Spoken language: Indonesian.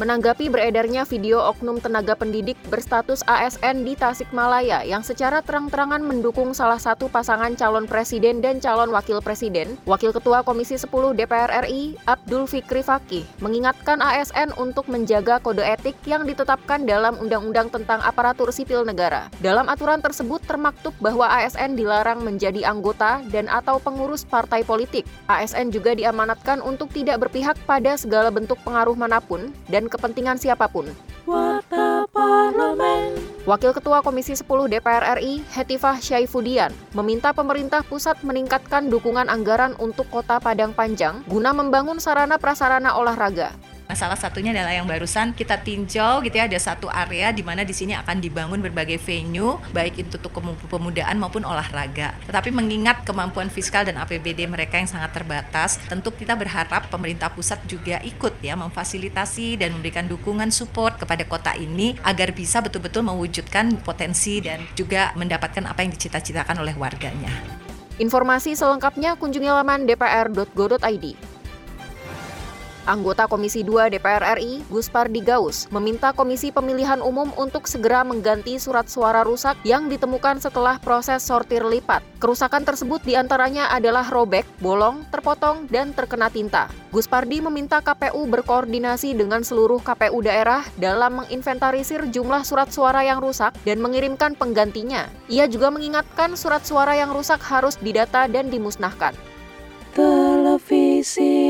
Menanggapi beredarnya video oknum tenaga pendidik berstatus ASN di Tasikmalaya yang secara terang-terangan mendukung salah satu pasangan calon presiden dan calon wakil presiden, Wakil Ketua Komisi 10 DPR RI, Abdul Fikri Fakih, mengingatkan ASN untuk menjaga kode etik yang ditetapkan dalam Undang-Undang tentang Aparatur Sipil Negara. Dalam aturan tersebut termaktub bahwa ASN dilarang menjadi anggota dan atau pengurus partai politik. ASN juga diamanatkan untuk tidak berpihak pada segala bentuk pengaruh mana pun dan kepentingan siapa pun. Wakil Ketua Komisi 10 DPR RI, Hetifah Syaifudian, meminta pemerintah pusat meningkatkan dukungan anggaran untuk Kota Padang Panjang guna membangun sarana prasarana olahraga. Nah, salah satunya adalah yang barusan kita tinjau gitu ya ada satu area di mana di sini akan dibangun berbagai venue baik itu untuk pemudaan maupun olahraga. Tetapi mengingat kemampuan fiskal dan APBD mereka yang sangat terbatas, tentu kita berharap pemerintah pusat juga ikut ya memfasilitasi dan memberikan dukungan support kepada kota ini agar bisa betul-betul mewujudkan potensi dan juga mendapatkan apa yang dicita-citakan oleh warganya. Informasi selengkapnya kunjungi laman dpr.go.id. Anggota Komisi 2 DPR RI, Gus Pardi Gaus, meminta Komisi Pemilihan Umum untuk segera mengganti surat suara rusak yang ditemukan setelah proses sortir lipat. Kerusakan tersebut di antaranya adalah robek, bolong, terpotong, dan terkena tinta. Gus Pardi meminta KPU berkoordinasi dengan seluruh KPU daerah dalam menginventarisir jumlah surat suara yang rusak dan mengirimkan penggantinya. Ia juga mengingatkan surat suara yang rusak harus didata dan dimusnahkan. Televisi